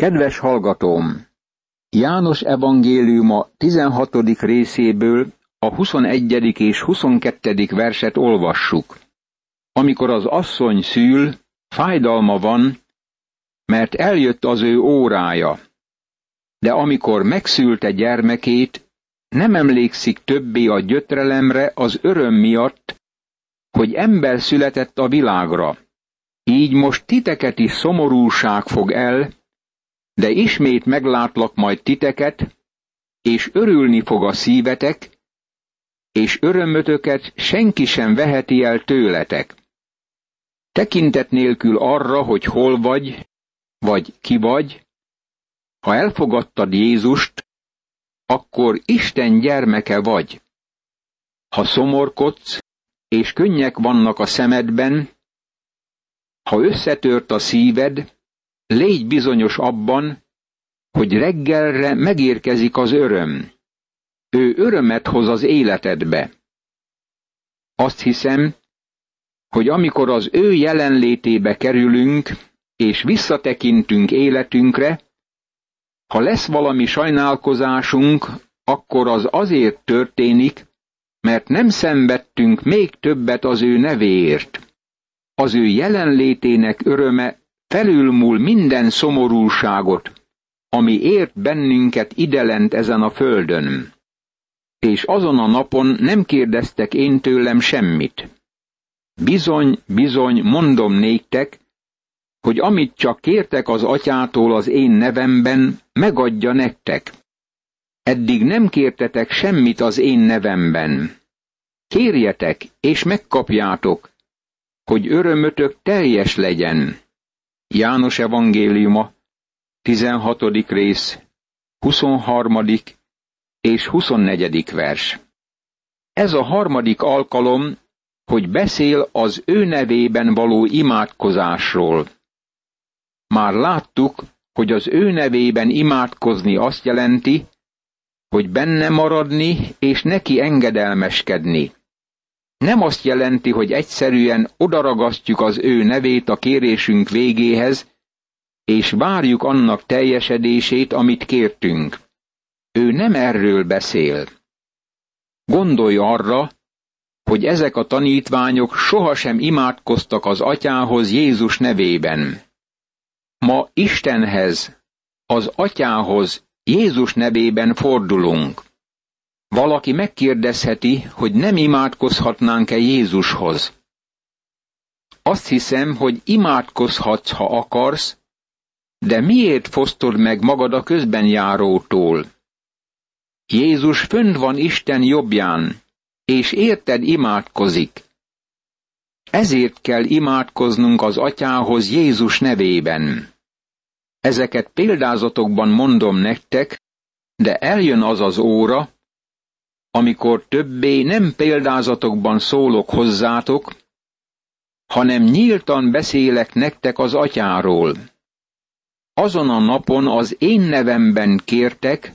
Kedves hallgatóm! János evangéliuma 16. részéből a 21. és 22. verset olvassuk. Amikor az asszony szül, fájdalma van, mert eljött az ő órája. De amikor megszülte gyermekét, nem emlékszik többé a gyötrelemre az öröm miatt, hogy ember született a világra. Így most titeket is szomorúság fog el, de ismét meglátlak majd titeket, és örülni fog a szívetek, és örömötöket senki sem veheti el tőletek. Tekintet nélkül arra, hogy hol vagy, vagy ki vagy, ha elfogadtad Jézust, akkor Isten gyermeke vagy. Ha szomorkodsz, és könnyek vannak a szemedben, ha összetört a szíved, légy bizonyos abban, hogy reggelre megérkezik az öröm. Ő örömet hoz az életedbe. Azt hiszem, hogy amikor az ő jelenlétébe kerülünk, és visszatekintünk életünkre, ha lesz valami sajnálkozásunk, akkor az azért történik, mert nem szenvedtünk még többet az ő nevéért. Az ő jelenlétének öröme felülmúl minden szomorúságot, ami ért bennünket idelent ezen a földön. És azon a napon nem kérdeztek én tőlem semmit. Bizony, bizony, mondom néktek, hogy amit csak kértek az atyától az én nevemben, megadja nektek. Eddig nem kértetek semmit az én nevemben. Kérjetek, és megkapjátok, hogy örömötök teljes legyen. János evangéliuma, 16. rész, 23. és 24. vers. Ez a harmadik alkalom, hogy beszél az ő nevében való imádkozásról. Már láttuk, hogy az ő nevében imádkozni azt jelenti, hogy benne maradni és neki engedelmeskedni. Nem azt jelenti, hogy egyszerűen odaragasztjuk az ő nevét a kérésünk végéhez, és várjuk annak teljesedését, amit kértünk. Ő nem erről beszél. Gondolj arra, hogy ezek a tanítványok sohasem imádkoztak az atyához Jézus nevében. Ma Istenhez, az atyához Jézus nevében fordulunk. Valaki megkérdezheti, hogy nem imádkozhatnánk-e Jézushoz. Azt hiszem, hogy imádkozhatsz, ha akarsz, de miért fosztod meg magad a közben járótól? Jézus fönt van Isten jobbján, és érted imádkozik. Ezért kell imádkoznunk az atyához Jézus nevében. Ezeket példázatokban mondom nektek, de eljön az az óra, amikor többé nem példázatokban szólok hozzátok, hanem nyíltan beszélek nektek az atyáról. Azon a napon az én nevemben kértek,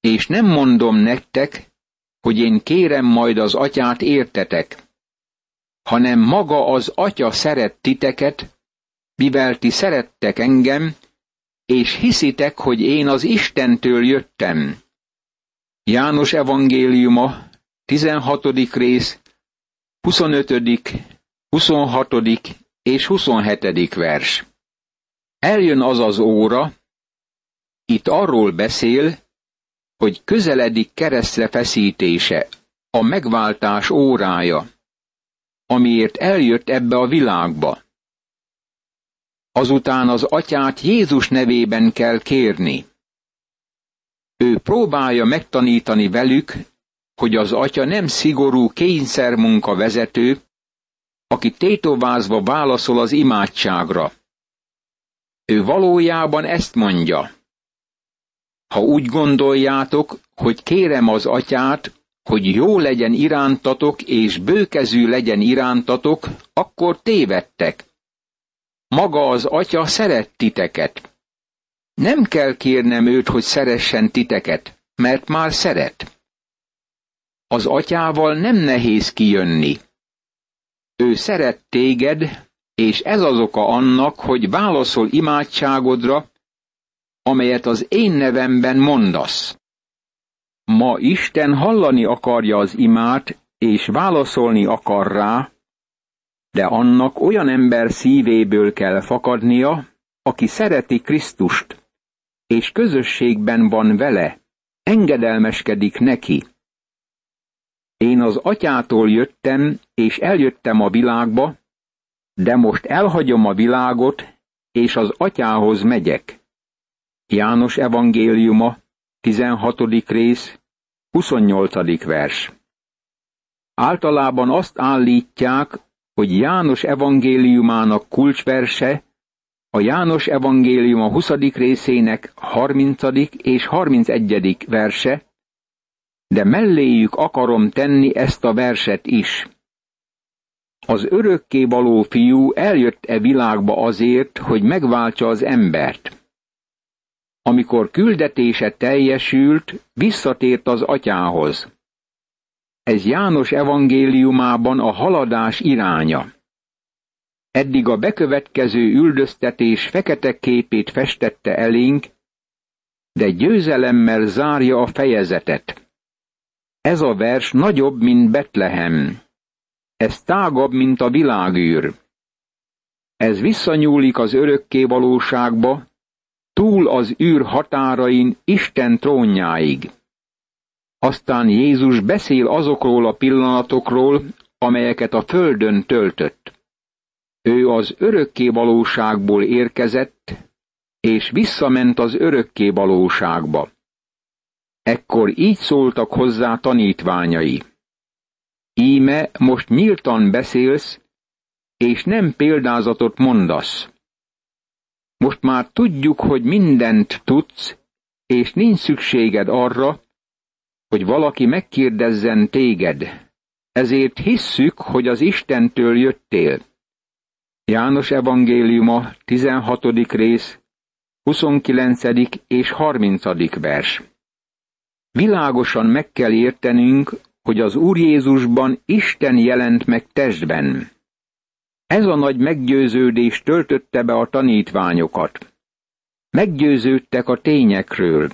és nem mondom nektek, hogy én kérem majd az atyát értetek, hanem maga az atya szeret titeket, mivel ti szerettek engem, és hiszitek, hogy én az Istentől jöttem. János evangéliuma, 16. rész, 25., 26. és 27. vers. Eljön az az óra, itt arról beszél, hogy közeledik keresztre feszítése, a megváltás órája, amiért eljött ebbe a világba. Azután az atyát Jézus nevében kell kérni. Ő próbálja megtanítani velük, hogy az atya nem szigorú kényszermunka vezető, aki tétovázva válaszol az imádságra. Ő valójában ezt mondja. Ha úgy gondoljátok, hogy kérem az atyát, hogy jó legyen irántatok és bőkezű legyen irántatok, akkor tévedtek. Maga az atya szeret titeket. Nem kell kérnem őt, hogy szeressen titeket, mert már szeret. Az atyával nem nehéz kijönni. Ő szeret téged, és ez az oka annak, hogy válaszol imádságodra, amelyet az én nevemben mondasz. Ma Isten hallani akarja az imát, és válaszolni akar rá, de annak olyan ember szívéből kell fakadnia, aki szereti Krisztust, és közösségben van vele, engedelmeskedik neki. Én az atyától jöttem, és eljöttem a világba, de most elhagyom a világot, és az atyához megyek. János evangéliuma, 16. rész, 28. vers. Általában azt állítják, hogy János evangéliumának kulcsverse a János evangélium a 20. részének 30. és 31. verse, de melléjük akarom tenni ezt a verset is. Az örökké való fiú eljött e világba azért, hogy megváltsa az embert. Amikor küldetése teljesült, visszatért az atyához. Ez János evangéliumában a haladás iránya. Eddig a bekövetkező üldöztetés fekete képét festette elénk, de győzelemmel zárja a fejezetet. Ez a vers nagyobb, mint Betlehem. Ez tágabb, mint a világűr. Ez visszanyúlik az örökké valóságba, túl az űr határain Isten trónjáig. Aztán Jézus beszél azokról a pillanatokról, amelyeket a földön töltött. Ő az örökké valóságból érkezett, és visszament az örökké valóságba. Ekkor így szóltak hozzá tanítványai. Íme most nyíltan beszélsz, és nem példázatot mondasz. Most már tudjuk, hogy mindent tudsz, és nincs szükséged arra, hogy valaki megkérdezzen téged. Ezért hisszük, hogy az Istentől jöttél. János evangéliuma, 16. rész, 29. és 30. vers. Világosan meg kell értenünk, hogy az Úr Jézusban Isten jelent meg testben. Ez a nagy meggyőződés töltötte be a tanítványokat. Meggyőződtek a tényekről.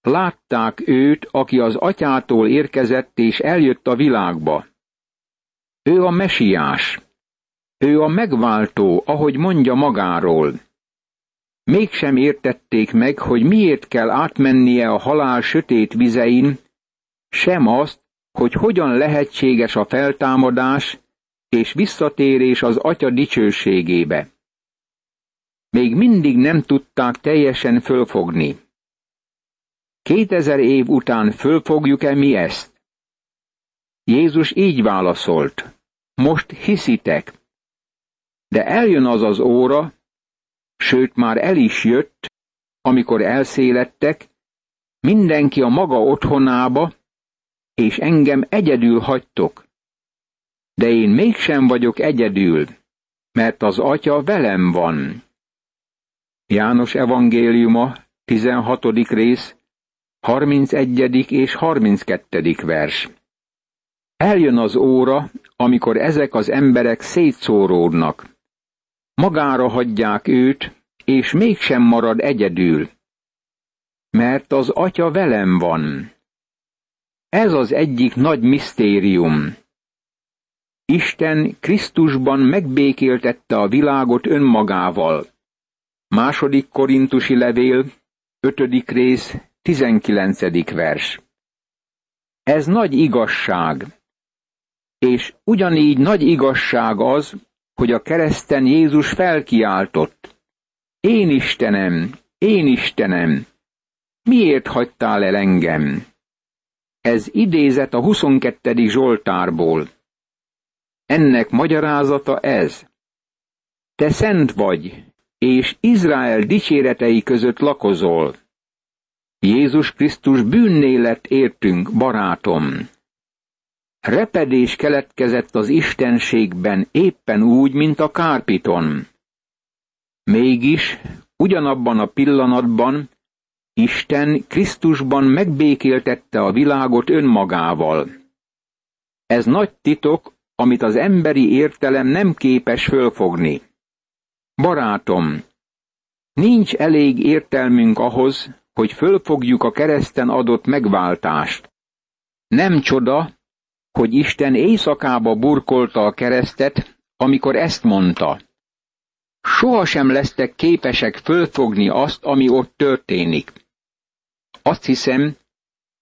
Látták őt, aki az atyától érkezett és eljött a világba. Ő a mesiás. Ő a megváltó, ahogy mondja magáról. Mégsem értették meg, hogy miért kell átmennie a halál sötét vizein, sem azt, hogy hogyan lehetséges a feltámadás és visszatérés az Atya dicsőségébe. Még mindig nem tudták teljesen fölfogni. Kétezer év után fölfogjuk-e mi ezt? Jézus így válaszolt. Most hiszitek. De eljön az az óra, sőt már el is jött, amikor elszélettek, mindenki a maga otthonába, és engem egyedül hagytok. De én mégsem vagyok egyedül, mert az Atya velem van. János evangéliuma, 16. rész, 31. és 32. vers. Eljön az óra, amikor ezek az emberek szétszóródnak. Magára hagyják őt, és mégsem marad egyedül. Mert az atya velem van. Ez az egyik nagy misztérium. Isten Krisztusban megbékéltette a világot önmagával. Második korintusi levél, ötödik rész, tizenkilencedik vers. Ez nagy igazság. És ugyanígy nagy igazság az, hogy a kereszten Jézus felkiáltott. Én Istenem, én Istenem, miért hagytál el engem? Ez idézet a 22. Zsoltárból. Ennek magyarázata ez. Te szent vagy, és Izrael dicséretei között lakozol. Jézus Krisztus bűnné lett értünk, barátom. Repedés keletkezett az istenségben éppen úgy, mint a kárpiton. Mégis, ugyanabban a pillanatban Isten Krisztusban megbékéltette a világot önmagával. Ez nagy titok, amit az emberi értelem nem képes fölfogni. Barátom, Nincs elég értelmünk ahhoz, hogy fölfogjuk a kereszten adott megváltást. Nem csoda, hogy Isten éjszakába burkolta a keresztet, amikor ezt mondta. Sohasem lesztek képesek fölfogni azt, ami ott történik. Azt hiszem,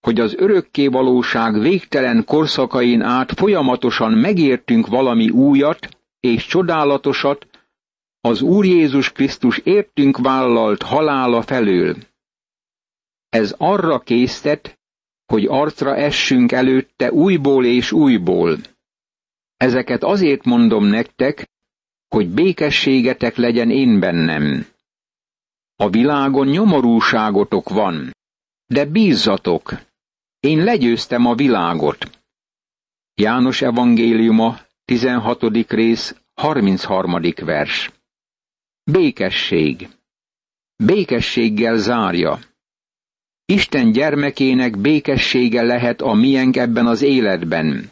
hogy az örökké valóság végtelen korszakain át folyamatosan megértünk valami újat és csodálatosat az Úr Jézus Krisztus értünk vállalt halála felől. Ez arra késztet, hogy arcra essünk előtte újból és újból. Ezeket azért mondom nektek, hogy békességetek legyen én bennem. A világon nyomorúságotok van, de bízzatok, én legyőztem a világot. János evangéliuma, 16. rész, 33. vers. Békesség. Békességgel zárja. Isten gyermekének békessége lehet a miénk ebben az életben.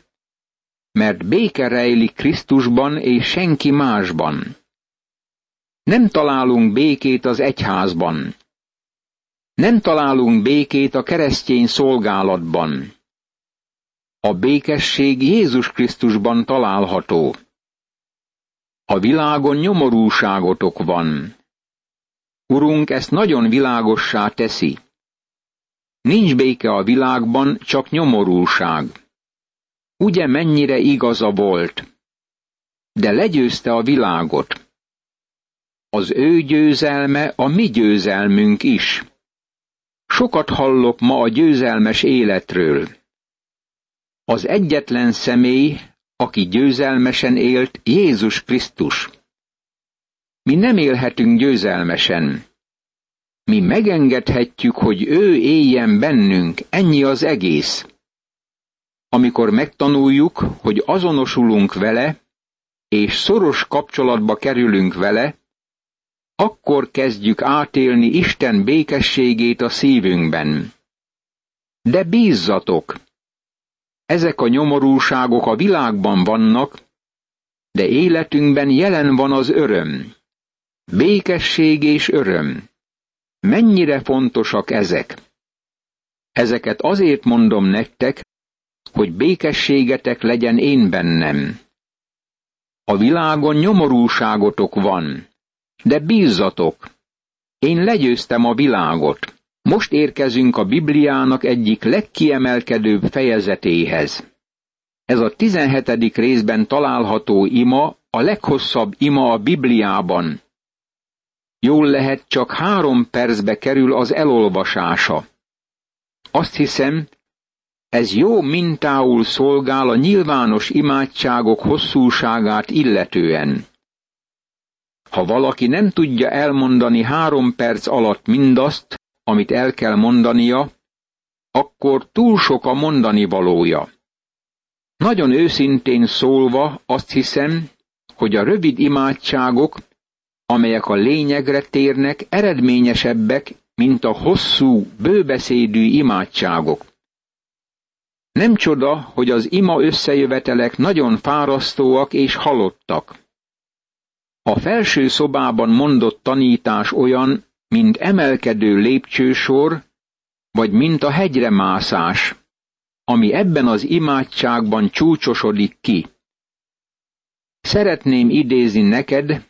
Mert béke rejlik Krisztusban és senki másban. Nem találunk békét az egyházban. Nem találunk békét a keresztény szolgálatban. A békesség Jézus Krisztusban található. A világon nyomorúságotok van. Urunk ezt nagyon világossá teszi. Nincs béke a világban, csak nyomorúság. Ugye mennyire igaza volt? De legyőzte a világot. Az ő győzelme a mi győzelmünk is. Sokat hallok ma a győzelmes életről. Az egyetlen személy, aki győzelmesen élt, Jézus Krisztus. Mi nem élhetünk győzelmesen. Mi megengedhetjük, hogy ő éljen bennünk, ennyi az egész. Amikor megtanuljuk, hogy azonosulunk vele, és szoros kapcsolatba kerülünk vele, akkor kezdjük átélni Isten békességét a szívünkben. De bízzatok! Ezek a nyomorúságok a világban vannak, de életünkben jelen van az öröm. Békesség és öröm. Mennyire fontosak ezek? Ezeket azért mondom nektek, hogy békességetek legyen én bennem. A világon nyomorúságotok van, de bízzatok! Én legyőztem a világot. Most érkezünk a Bibliának egyik legkiemelkedőbb fejezetéhez. Ez a 17. részben található ima a leghosszabb ima a Bibliában. Jól lehet, csak három percbe kerül az elolvasása. Azt hiszem, ez jó mintául szolgál a nyilvános imádságok hosszúságát illetően. Ha valaki nem tudja elmondani három perc alatt mindazt, amit el kell mondania, akkor túl sok a mondani valója. Nagyon őszintén szólva azt hiszem, hogy a rövid imádságok, amelyek a lényegre térnek, eredményesebbek, mint a hosszú, bőbeszédű imádságok. Nem csoda, hogy az ima összejövetelek nagyon fárasztóak és halottak. A felső szobában mondott tanítás olyan, mint emelkedő lépcsősor, vagy mint a hegyre mászás, ami ebben az imádságban csúcsosodik ki. Szeretném idézni neked,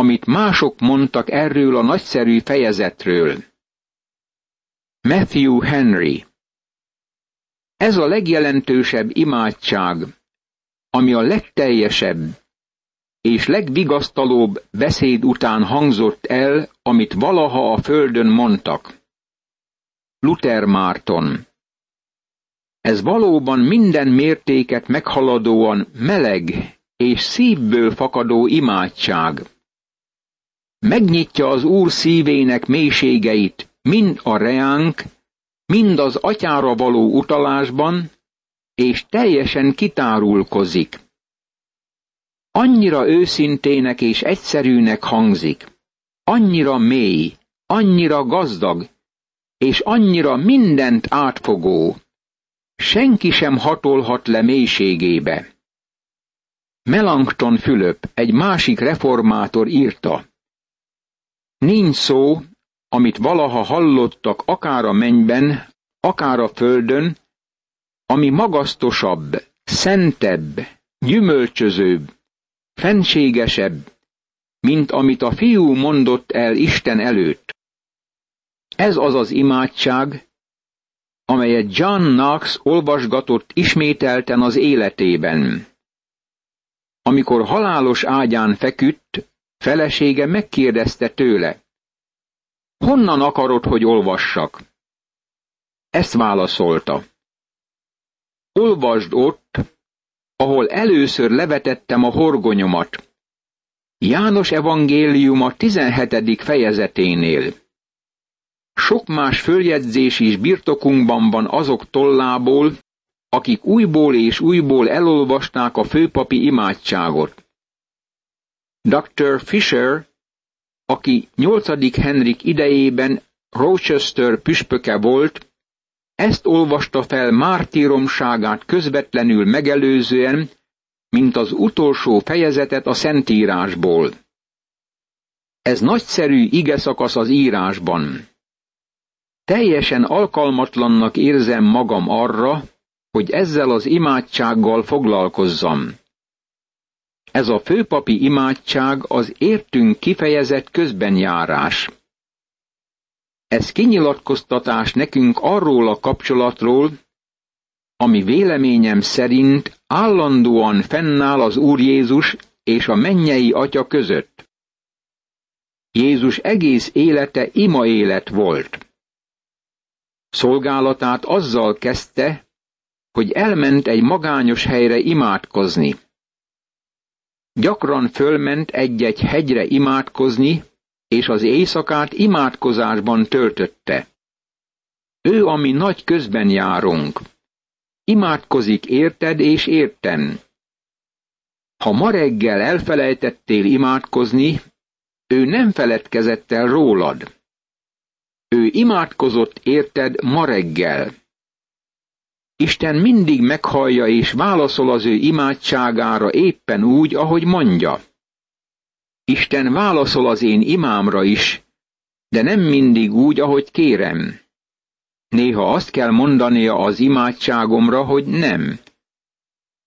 amit mások mondtak erről a nagyszerű fejezetről. Matthew Henry Ez a legjelentősebb imádság, ami a legteljesebb, és legvigasztalóbb beszéd után hangzott el, amit valaha a földön mondtak. Luther Márton Ez valóban minden mértéket meghaladóan meleg és szívből fakadó imádság. Megnyitja az Úr szívének mélységeit, mind a reánk, mind az atyára való utalásban, és teljesen kitárulkozik. Annyira őszintének és egyszerűnek hangzik, annyira mély, annyira gazdag, és annyira mindent átfogó. Senki sem hatolhat le mélységébe. Melanchthon Fülöp, egy másik reformátor írta. Nincs szó, amit valaha hallottak akár a mennyben, akár a földön, ami magasztosabb, szentebb, gyümölcsözőbb, fenségesebb, mint amit a fiú mondott el Isten előtt. Ez az az imádság, amelyet John Knox olvasgatott ismételten az életében. Amikor halálos ágyán feküdt, felesége megkérdezte tőle, honnan akarod, hogy olvassak? Ezt válaszolta. Olvasd ott, ahol először levetettem a horgonyomat. János evangéliuma 17. fejezeténél. Sok más följegyzés is birtokunkban van azok tollából, akik újból és újból elolvasták a főpapi imádságot. Dr. Fisher, aki 8. Henrik idejében Rochester püspöke volt, ezt olvasta fel mártíromságát közvetlenül megelőzően, mint az utolsó fejezetet a Szentírásból. Ez nagyszerű ige szakasz az írásban. Teljesen alkalmatlannak érzem magam arra, hogy ezzel az imádsággal foglalkozzam. Ez a főpapi imádság az értünk kifejezett közbenjárás. Ez kinyilatkoztatás nekünk arról a kapcsolatról, ami véleményem szerint állandóan fennáll az Úr Jézus és a mennyei Atya között. Jézus egész élete ima élet volt. Szolgálatát azzal kezdte, hogy elment egy magányos helyre imádkozni. Gyakran fölment egy-egy hegyre imádkozni, és az éjszakát imádkozásban töltötte. Ő, ami nagy közben járunk, imádkozik érted és érten. Ha ma reggel elfelejtettél imádkozni, ő nem feledkezett el rólad. Ő imádkozott érted ma reggel. Isten mindig meghallja és válaszol az ő imádságára éppen úgy, ahogy mondja. Isten válaszol az én imámra is, de nem mindig úgy, ahogy kérem. Néha azt kell mondania az imádságomra, hogy nem.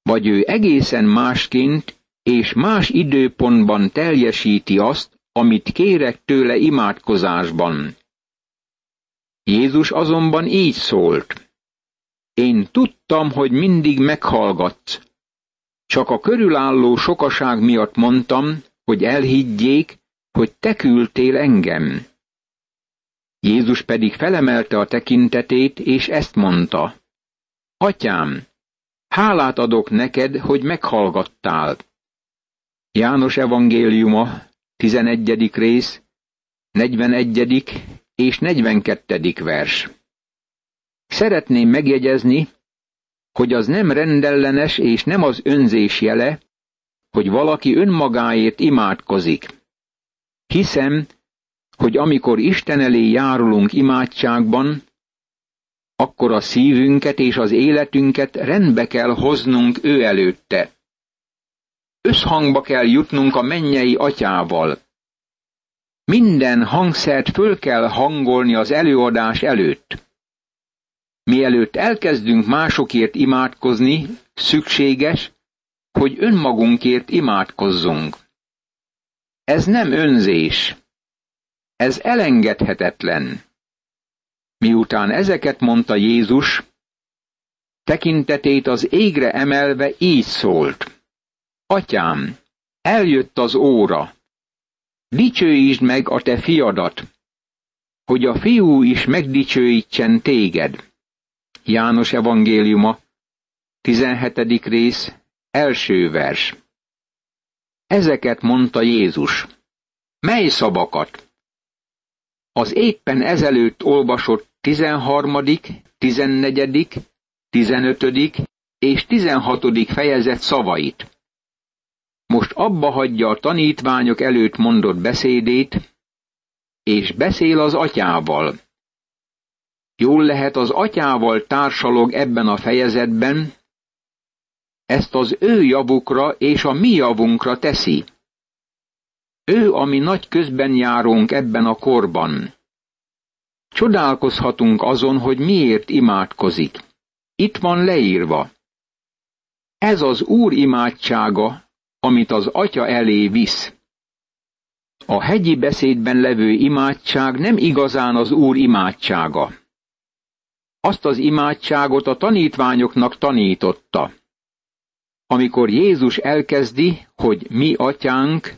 Vagy ő egészen másként és más időpontban teljesíti azt, amit kérek tőle imádkozásban. Jézus azonban így szólt. Én tudtam, hogy mindig meghallgatsz. Csak a körülálló sokaság miatt mondtam, hogy elhiggyék, hogy te küldtél engem. Jézus pedig felemelte a tekintetét, és ezt mondta. Atyám, hálát adok neked, hogy meghallgattál. János evangéliuma, 11. rész, 41. és 42. vers. Szeretném megjegyezni, hogy az nem rendellenes és nem az önzés jele, hogy valaki önmagáért imádkozik. Hiszem, hogy amikor Isten elé járulunk imádságban, akkor a szívünket és az életünket rendbe kell hoznunk ő előtte. Összhangba kell jutnunk a mennyei atyával. Minden hangszert föl kell hangolni az előadás előtt. Mielőtt elkezdünk másokért imádkozni, szükséges, hogy önmagunkért imádkozzunk. Ez nem önzés. Ez elengedhetetlen. Miután ezeket mondta Jézus, tekintetét az égre emelve így szólt. Atyám, eljött az óra. Dicsőítsd meg a te fiadat, hogy a fiú is megdicsőítsen téged. János evangéliuma, 17. rész, első vers. Ezeket mondta Jézus. Mely szavakat? Az éppen ezelőtt olvasott 13., 14., 15. és 16. fejezet szavait. Most abba hagyja a tanítványok előtt mondott beszédét, és beszél az atyával. Jól lehet az atyával társalog ebben a fejezetben, ezt az ő javukra és a mi javunkra teszi. Ő, ami nagy közben járunk ebben a korban. Csodálkozhatunk azon, hogy miért imádkozik. Itt van leírva. Ez az Úr imádsága, amit az Atya elé visz. A hegyi beszédben levő imádság nem igazán az Úr imádsága. Azt az imádságot a tanítványoknak tanította. Amikor Jézus elkezdi, hogy mi atyánk,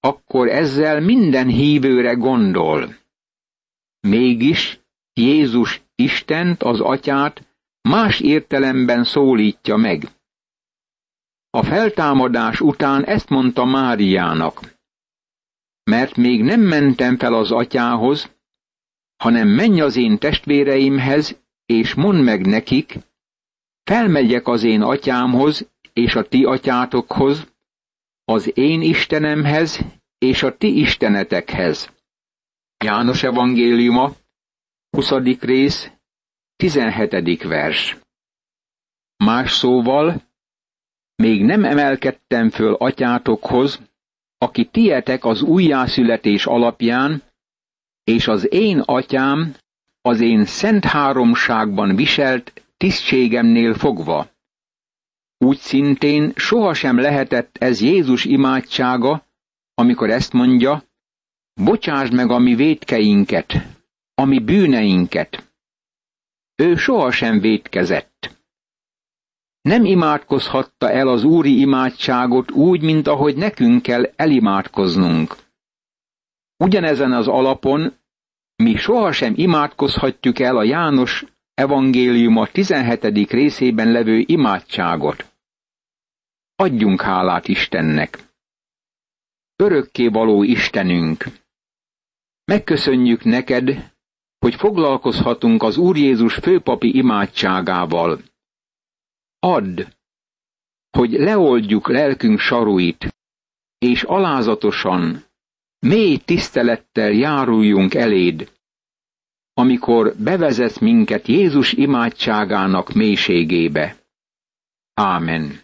akkor ezzel minden hívőre gondol. Mégis Jézus Istent, az atyát más értelemben szólítja meg. A feltámadás után ezt mondta Máriának. Mert még nem mentem fel az atyához, hanem menj az én testvéreimhez, és mondd meg nekik, felmegyek az én atyámhoz, és a ti atyátokhoz, az én Istenemhez, és a ti istenetekhez. János evangéliuma, 20. rész, 17. vers. Más szóval, még nem emelkedtem föl atyátokhoz, aki tietek az újjászületés alapján, és az én atyám az én szent háromságban viselt tisztségemnél fogva. Úgy szintén sohasem lehetett ez Jézus imádsága, amikor ezt mondja, bocsásd meg a mi vétkeinket, a mi bűneinket. Ő sohasem vétkezett. Nem imádkozhatta el az úri imádságot úgy, mint ahogy nekünk kell elimádkoznunk. Ugyanezen az alapon mi sohasem imádkozhatjuk el a János evangéliuma 17. részében levő imádságot. Adjunk hálát Istennek! Örökké való Istenünk! Megköszönjük neked, hogy foglalkozhatunk az Úr Jézus főpapi imádságával. Add, hogy leoldjuk lelkünk saruit, és alázatosan, mély tisztelettel járuljunk eléd, amikor bevezet minket Jézus imádságának mélységébe. Ámen.